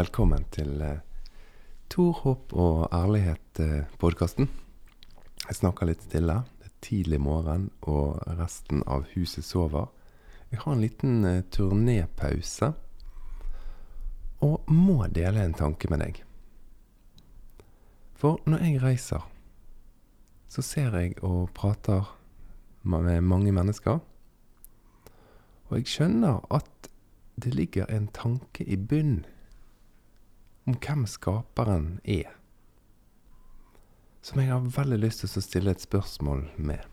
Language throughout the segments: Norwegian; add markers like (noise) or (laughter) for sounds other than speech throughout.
velkommen til eh, Tor, håp og ærlighet-podkasten. Jeg snakker litt stille. Det er tidlig morgen, og resten av huset sover. Jeg har en liten eh, turnépause, og må dele en tanke med deg. For når jeg reiser, så ser jeg og prater med mange mennesker, og jeg skjønner at det ligger en tanke i bunn om hvem skaperen er, som jeg har veldig lyst til å stille et spørsmål med.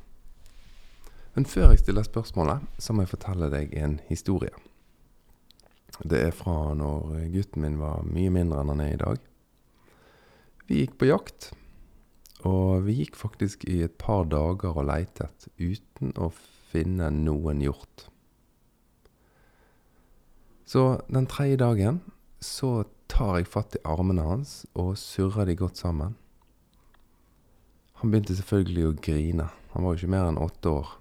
Men før jeg stiller spørsmålet, så må jeg fortelle deg en historie. Det er fra når gutten min var mye mindre enn han er i dag. Vi gikk på jakt, og vi gikk faktisk i et par dager og leitet uten å finne noen hjort. Så den tredje dagen så tar jeg fatt i armene hans og surrer de godt sammen. Han begynte selvfølgelig å grine. Han var jo ikke mer enn åtte år.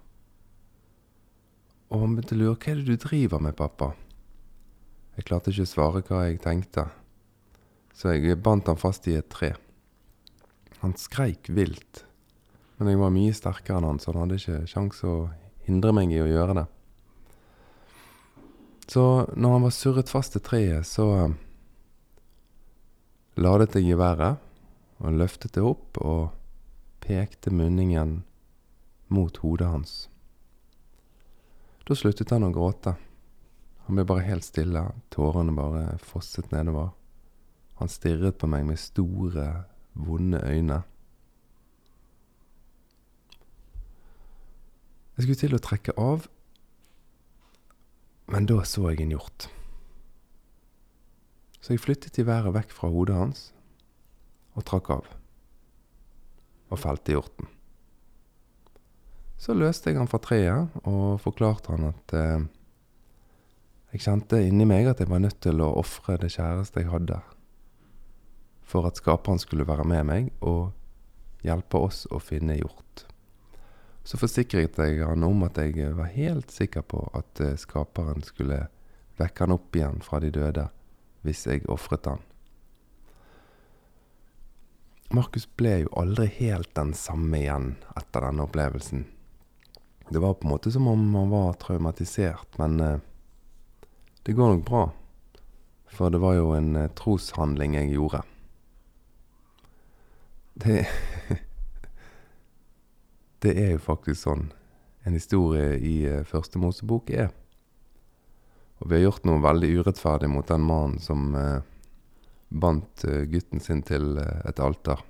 Og han begynte å lure hva er det du driver med, pappa? Jeg klarte ikke å svare hva jeg tenkte, så jeg bandt han fast i et tre. Han skreik vilt, men jeg var mye sterkere enn han, så han hadde ikke sjans å hindre meg i å gjøre det. Så når han var surret fast til treet, så ladet jeg geværet og løftet det opp og pekte munningen mot hodet hans. Da sluttet han å gråte. Han ble bare helt stille, tårene bare fosset nedover. Han stirret på meg med store, vonde øyne. Jeg skulle til å trekke av, men da så jeg en hjort. Så jeg flyttet i været vekk fra hodet hans og trakk av. Og felte hjorten. Så løste jeg han fra treet og forklarte han at eh, jeg kjente inni meg at jeg var nødt til å ofre det kjæreste jeg hadde, for at skaperen skulle være med meg og hjelpe oss å finne hjort. Så forsikret jeg han om at jeg var helt sikker på at eh, skaperen skulle vekke han opp igjen fra de døde hvis jeg ofret han. Markus ble jo aldri helt den samme igjen etter denne opplevelsen. Det var på en måte som om han var traumatisert, men eh, det går nok bra. For det var jo en eh, troshandling jeg gjorde. Det (laughs) Det er jo faktisk sånn en historie i uh, Første Mosebok er. Og vi har gjort noe veldig urettferdig mot den mannen som eh, bandt uh, gutten sin til et alter.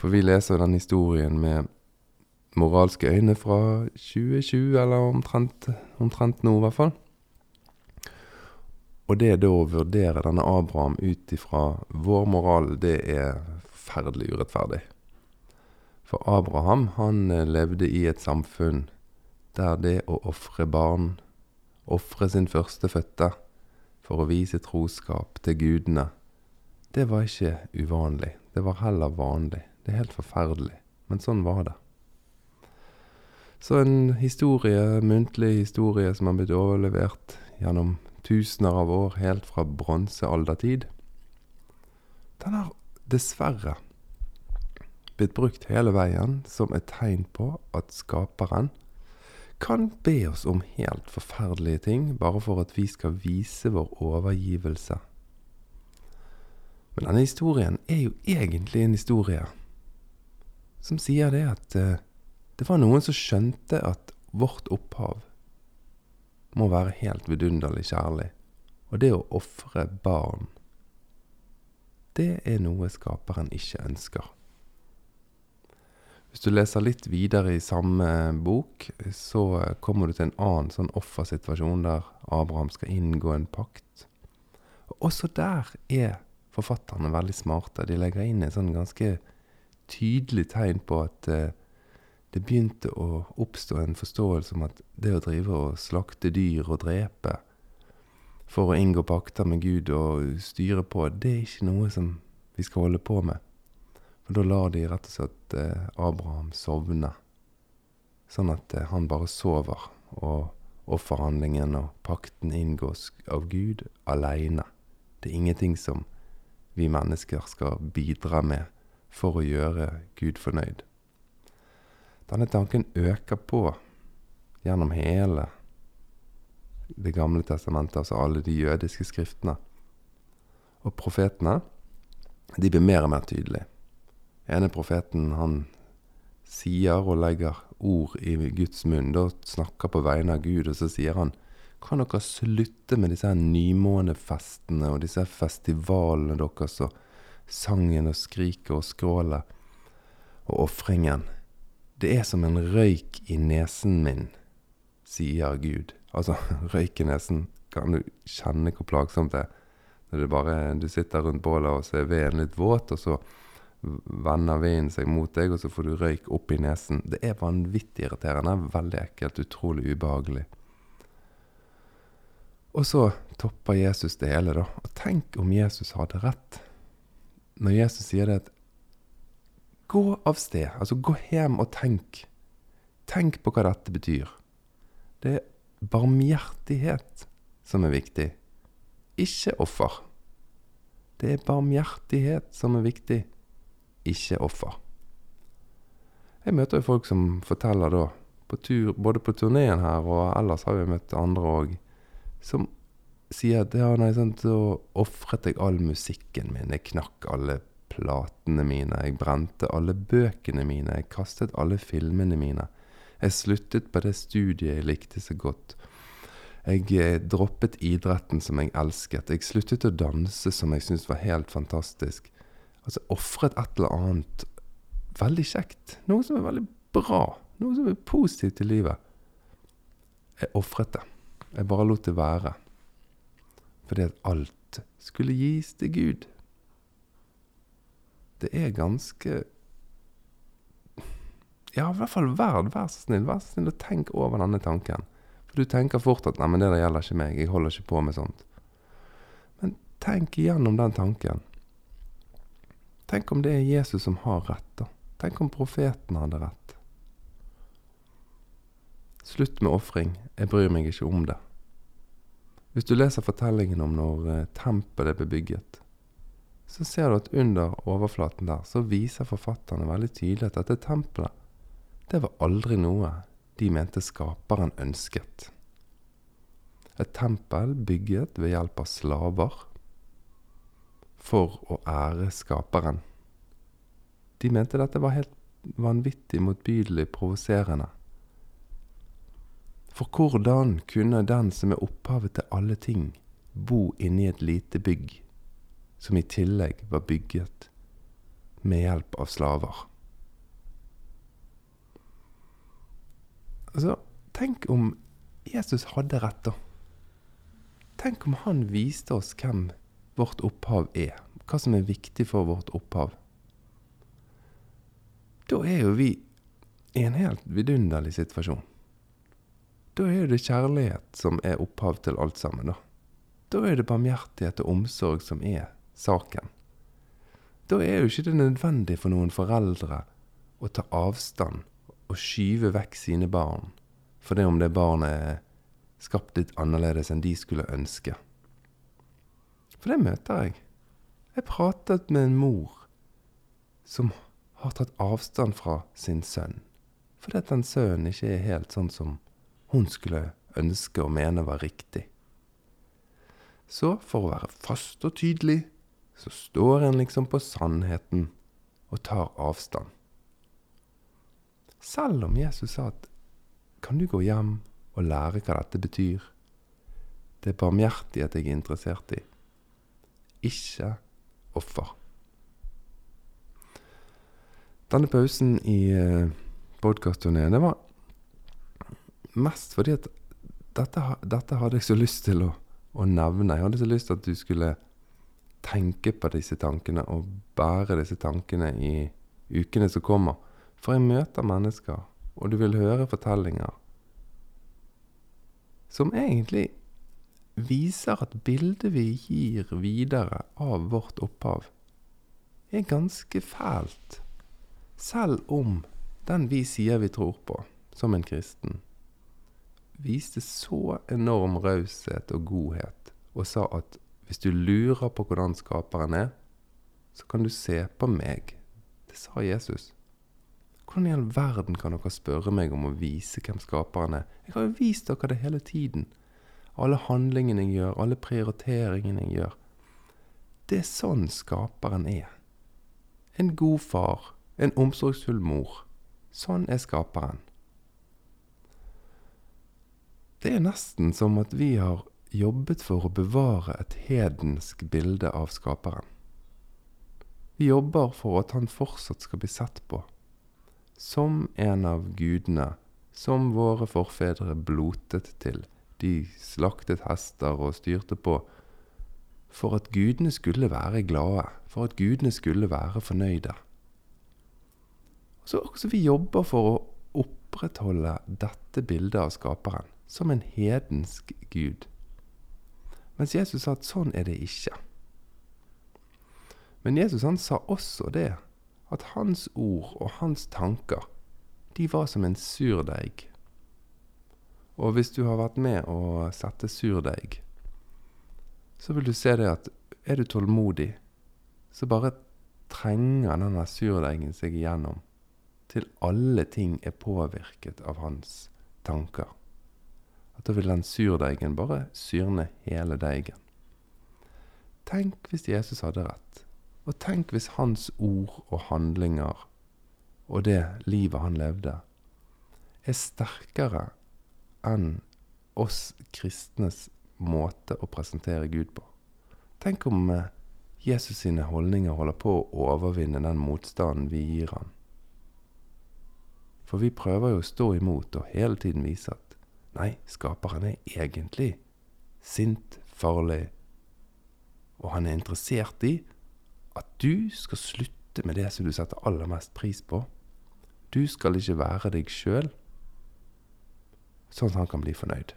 For vi leser den historien med moralske øyne fra 2020, eller omtrent, omtrent nå, i hvert fall. Og det da å vurdere denne Abraham ut ifra vår moral, det er forferdelig urettferdig. For Abraham, han eh, levde i et samfunn der det å ofre barn, ofre sin førstefødte for å vise troskap til gudene, det var ikke uvanlig. Det var heller vanlig. Det er helt forferdelig, men sånn var det. Så en historie, muntlig historie som har blitt overlevert gjennom tusener av år, helt fra bronsealdertid, den har dessverre blitt brukt hele veien som et tegn på at skaperen kan be oss om helt forferdelige ting bare for at vi skal vise vår overgivelse. Men denne historien er jo egentlig en historie som sier det at uh, det var noen som skjønte at vårt opphav må være helt vidunderlig kjærlig. Og det å ofre barn, det er noe skaperen ikke ønsker. Hvis du leser litt videre i samme bok, så kommer du til en annen sånn offersituasjon der Abraham skal inngå en pakt. Og også der er forfatterne veldig smarte. De legger inn et sånn ganske tydelig tegn på at uh, det begynte å oppstå en forståelse om at det å drive og slakte dyr og drepe for å inngå pakter med Gud og styre på, det er ikke noe som vi skal holde på med. Og da lar de rett og slett eh, Abraham sovne, sånn at eh, han bare sover, og offerhandlingen og pakten inngås av Gud aleine, Det er ingenting som vi mennesker skal bidra med for å gjøre Gud fornøyd. Denne tanken øker på gjennom hele Det gamle testamentet, altså alle de jødiske skriftene. Og profetene, de blir mer og mer tydelige. Ene profeten, han sier og legger ord i Guds munn, da snakker på vegne av Gud, og så sier han kan dere slutte med disse her nymånefestene og disse her festivalene deres og sangen og skriket og skrålet og ofringen? Det er som en røyk i nesen min, sier Gud. Altså, (laughs) røyk i nesen. Kan du kjenne hvor plagsomt det er? Når det bare, du sitter rundt bålet, og så er veden litt våt, og så vender vinden seg mot deg, og så får du røyk opp i nesen. Det er vanvittig irriterende. Veldig ekkelt. Utrolig ubehagelig. Og så topper Jesus det hele, da. Og tenk om Jesus hadde rett. Når Jesus sier det at Gå av sted. Altså, gå hjem og tenk. Tenk på hva dette betyr. Det er barmhjertighet som er viktig, ikke offer. Det er barmhjertighet som er viktig, ikke offer. Jeg møter jo folk som forteller da, på tur, både på turneen her og ellers har vi møtt andre òg, som sier at ja, nei, sant, så ofret jeg all musikken min. Jeg knakk alle platene mine. Jeg brente alle bøkene mine. Jeg kastet alle filmene mine. Jeg sluttet på det studiet jeg likte så godt. Jeg eh, droppet idretten som jeg elsket. Jeg sluttet å danse som jeg syntes var helt fantastisk. Altså ofret et eller annet veldig kjekt. Noe som er veldig bra. Noe som er positivt i livet. Jeg ofret det. Jeg bare lot det være. Fordi at alt skulle gis til Gud. Det er ganske Ja, i hvert fall verd, vær så snill, vær så snill og tenk over denne tanken. For du tenker fort at 'nei, men det der gjelder ikke meg, jeg holder ikke på med sånt'. Men tenk igjennom den tanken. Tenk om det er Jesus som har rett, da. Tenk om profeten hadde rett. Slutt med ofring. Jeg bryr meg ikke om det. Hvis du leser fortellingen om når eh, tempelet ble bygget, så ser du at under overflaten der så viser forfatterne veldig tydelig at dette tempelet, det var aldri noe de mente skaperen ønsket. Et tempel bygget ved hjelp av slaver for å ære skaperen. De mente dette var helt vanvittig motbydelig provoserende. For hvordan kunne den som er opphavet til alle ting, bo inni et lite bygg, som i tillegg var bygget med hjelp av slaver? Altså, tenk om Jesus hadde rett, da. Tenk om han viste oss hvem vårt opphav er, hva som er viktig for vårt opphav. Da er jo vi i en helt vidunderlig situasjon. Da er det kjærlighet som er opphav til alt sammen, da. Da er det barmhjertighet og omsorg som er saken. Da er jo ikke det nødvendig for noen foreldre å ta avstand og skyve vekk sine barn for det om det barnet er skapt litt annerledes enn de skulle ønske. For det møter jeg. Jeg pratet med en mor som har tatt avstand fra sin sønn, fordi at den sønnen ikke er helt sånn som hun skulle ønske og mene var riktig. Så for å være fast og tydelig, så står en liksom på sannheten og tar avstand. Selv om Jesus sa at kan du gå hjem og lære hva dette betyr? Det er barmhjertighet jeg er interessert i, ikke offer. Denne pausen i eh, podkastturneen, det var mest fordi at dette, dette, hadde jeg så lyst til å, å, nevne. Jeg hadde så lyst til at du skulle tenke på disse tankene og bære disse tankene i ukene som kommer. For jeg møter mennesker, og du vil høre fortellinger som egentlig viser at bildet vi gir videre av vårt opphav, er ganske fælt. Selv om den vi sier vi tror på, som en kristen, viste så enorm raushet og godhet og sa at Hvis du lurer på hvordan skaperen er, så kan du se på meg. Det sa Jesus. Hvordan i all verden kan dere spørre meg om å vise hvem skaperen er? Jeg har jo vist dere det hele tiden. Alle handlingene jeg gjør, alle prioriteringene jeg gjør. Det er sånn skaperen er. En god far, en omsorgsfull mor. Sånn er skaperen. Det er nesten som at vi har jobbet for å bevare et hedensk bilde av skaperen. Vi jobber for at han fortsatt skal bli sett på som en av gudene som våre forfedre blotet til. De slaktet hester og styrte på for at gudene skulle være glade, for at gudene skulle være fornøyde. Så også vi jobber for å opprettholde dette bildet av skaperen som en hedensk gud. Mens Jesus sa at sånn er det ikke. Men Jesus han sa også det, at hans ord og hans tanker, de var som en surdeig. Og hvis du har vært med å sette surdeig, så vil du se det at er du tålmodig, så bare trenger denne surdeigen seg igjennom til alle ting er påvirket av hans tanker at da vil den surdeigen bare syrne hele deigen. Tenk hvis Jesus hadde rett, og tenk hvis hans ord og handlinger og det livet han levde, er sterkere enn oss kristnes måte å presentere Gud på. Tenk om eh, Jesus sine holdninger holder på å overvinne den motstanden vi gir ham. For vi prøver jo å stå imot og hele tiden vise at Nei, skaperen er egentlig sint, farlig, og han er interessert i at du skal slutte med det som du setter aller mest pris på. Du skal ikke være deg sjøl, sånn at han kan bli fornøyd.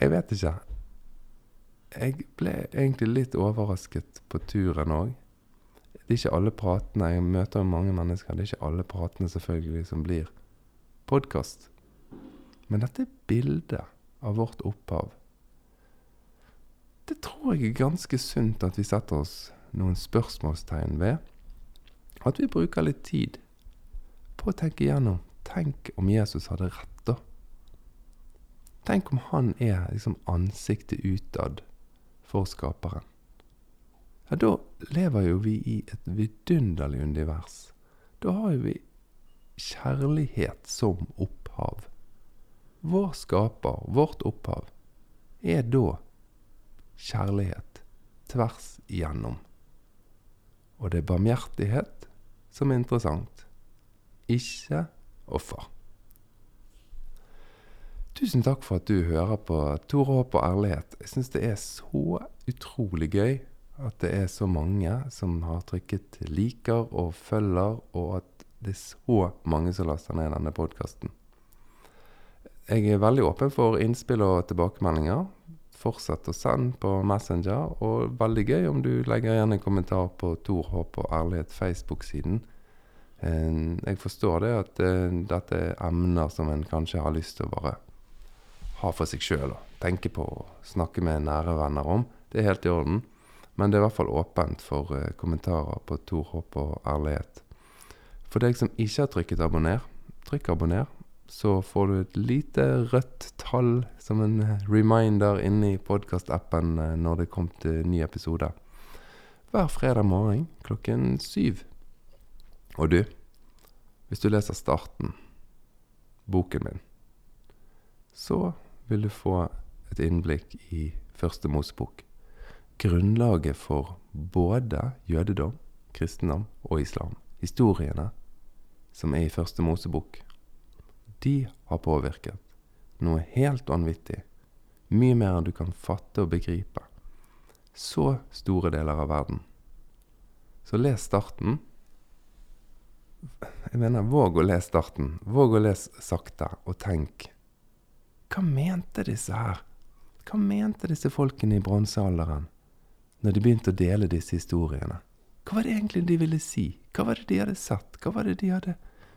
Jeg vet ikke. Jeg ble egentlig litt overrasket på turen òg. Det er ikke alle pratene Jeg møter mange mennesker. Det er ikke alle pratene selvfølgelig som blir podkast. Men dette bildet av vårt opphav, det tror jeg er ganske sunt at vi setter oss noen spørsmålstegn ved. At vi bruker litt tid på å tenke igjennom Tenk om Jesus hadde rett, da. Tenk om han er liksom ansiktet utad for skaperen. Ja, da lever jo vi i et vidunderlig univers. Da har jo vi kjærlighet som opphav. Vår skaper, vårt opphav, er da kjærlighet tvers igjennom. Og det er barmhjertighet som er interessant, ikke offer. Tusen takk for at du hører på Tore Håp og ærlighet. Jeg syns det er så utrolig gøy at det er så mange som har trykket liker og følger, og at det er så mange som laster ned denne podkasten. Jeg er veldig åpen for innspill og tilbakemeldinger. Fortsett å sende på Messenger, og veldig gøy om du legger igjen en kommentar på Tor Håp og ærlighet Facebook-siden. Eh, jeg forstår det at eh, dette er emner som en kanskje har lyst til å bare ha for seg sjøl og tenke på og snakke med nære venner om. Det er helt i orden. Men det er i hvert fall åpent for eh, kommentarer på Tor Håp og ærlighet. For deg som ikke har trykket abonner, trykk abonner. Så får du et lite rødt tall som en reminder inne i podkastappen når det kom til ny episode. Hver fredag morgen klokken syv. Og du, hvis du leser starten, boken min, så vil du få et innblikk i Første Mosebok. Grunnlaget for både jødedom, kristendom og islam historiene som er i Første Mosebok, de har påvirket noe helt vanvittig. Mye mer enn du kan fatte og begripe. Så store deler av verden. Så les starten. Jeg mener, våg å lese starten. Våg å lese sakte, og tenk. Hva mente disse her? Hva mente disse folkene i bronsealderen når de begynte å dele disse historiene? Hva var det egentlig de ville si? Hva var det de hadde sett? Hva var det de hadde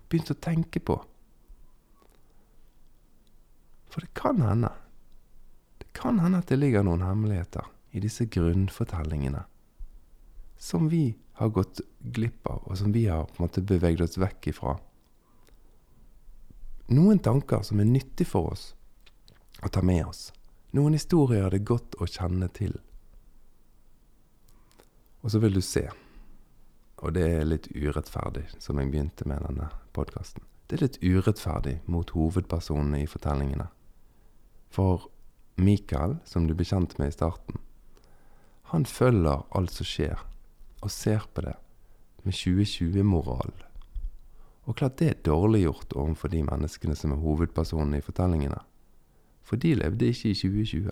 begynt å tenke på? For det kan hende, det kan hende at det ligger noen hemmeligheter i disse grunnfortellingene som vi har gått glipp av, og som vi har på en måte beveget oss vekk ifra. Noen tanker som er nyttig for oss å ta med oss. Noen historier er det godt å kjenne til. Og så vil du se, og det er litt urettferdig, som jeg begynte med denne podkasten. Det er litt urettferdig mot hovedpersonene i fortellingene. For Mikael, som du ble kjent med i starten, han følger alt som skjer og ser på det med 2020-moral. Og klart det er dårlig gjort overfor de menneskene som er hovedpersonene i fortellingene. For de levde ikke i 2020.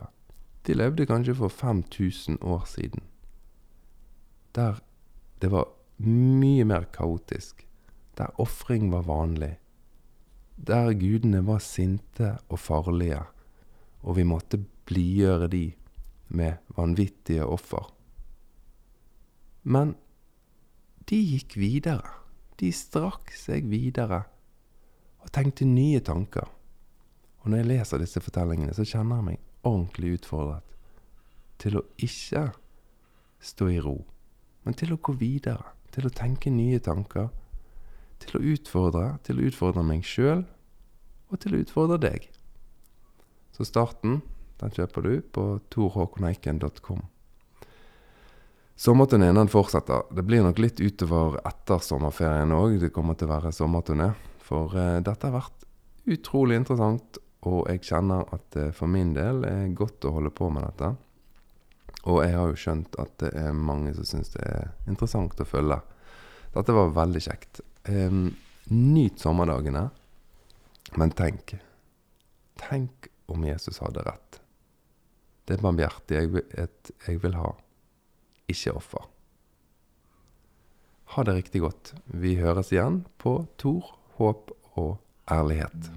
De levde kanskje for 5000 år siden. Der det var mye mer kaotisk. Der ofring var vanlig. Der gudene var sinte og farlige, og vi måtte blidgjøre de med vanvittige offer. Men de gikk videre. De strakk seg videre og tenkte nye tanker. Og når jeg leser disse fortellingene, så kjenner jeg meg ordentlig utfordret til å ikke stå i ro, men til å gå videre. Til å tenke nye tanker. Til å utfordre. Til å utfordre meg sjøl, og til å utfordre deg. Så starten, den kjøper du på torhåkoneiken.com. Sommerturneen fortsetter. Det blir nok litt utover etter sommerferien òg. Det kommer til å være sommerturné. For eh, dette har vært utrolig interessant, og jeg kjenner at det for min del er godt å holde på med dette. Og jeg har jo skjønt at det er mange som syns det er interessant å følge. Dette var veldig kjekt. Um, nyt sommerdagene, men tenk. Tenk om Jesus hadde rett. Det er barmhjertighet jeg vil ha ikke offer. Ha det riktig godt. Vi høres igjen på Tor, håp og ærlighet.